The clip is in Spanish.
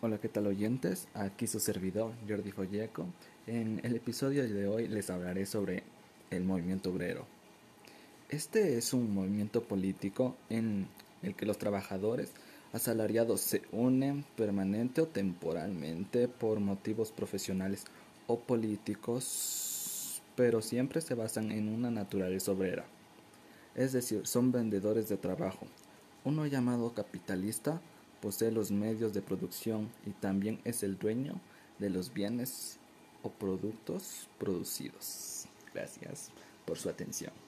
Hola, ¿qué tal oyentes? Aquí su servidor, Jordi Folleco. En el episodio de hoy les hablaré sobre el movimiento obrero. Este es un movimiento político en el que los trabajadores asalariados se unen permanente o temporalmente por motivos profesionales o políticos, pero siempre se basan en una naturaleza obrera. Es decir, son vendedores de trabajo. Uno llamado capitalista posee los medios de producción y también es el dueño de los bienes o productos producidos. Gracias por su atención.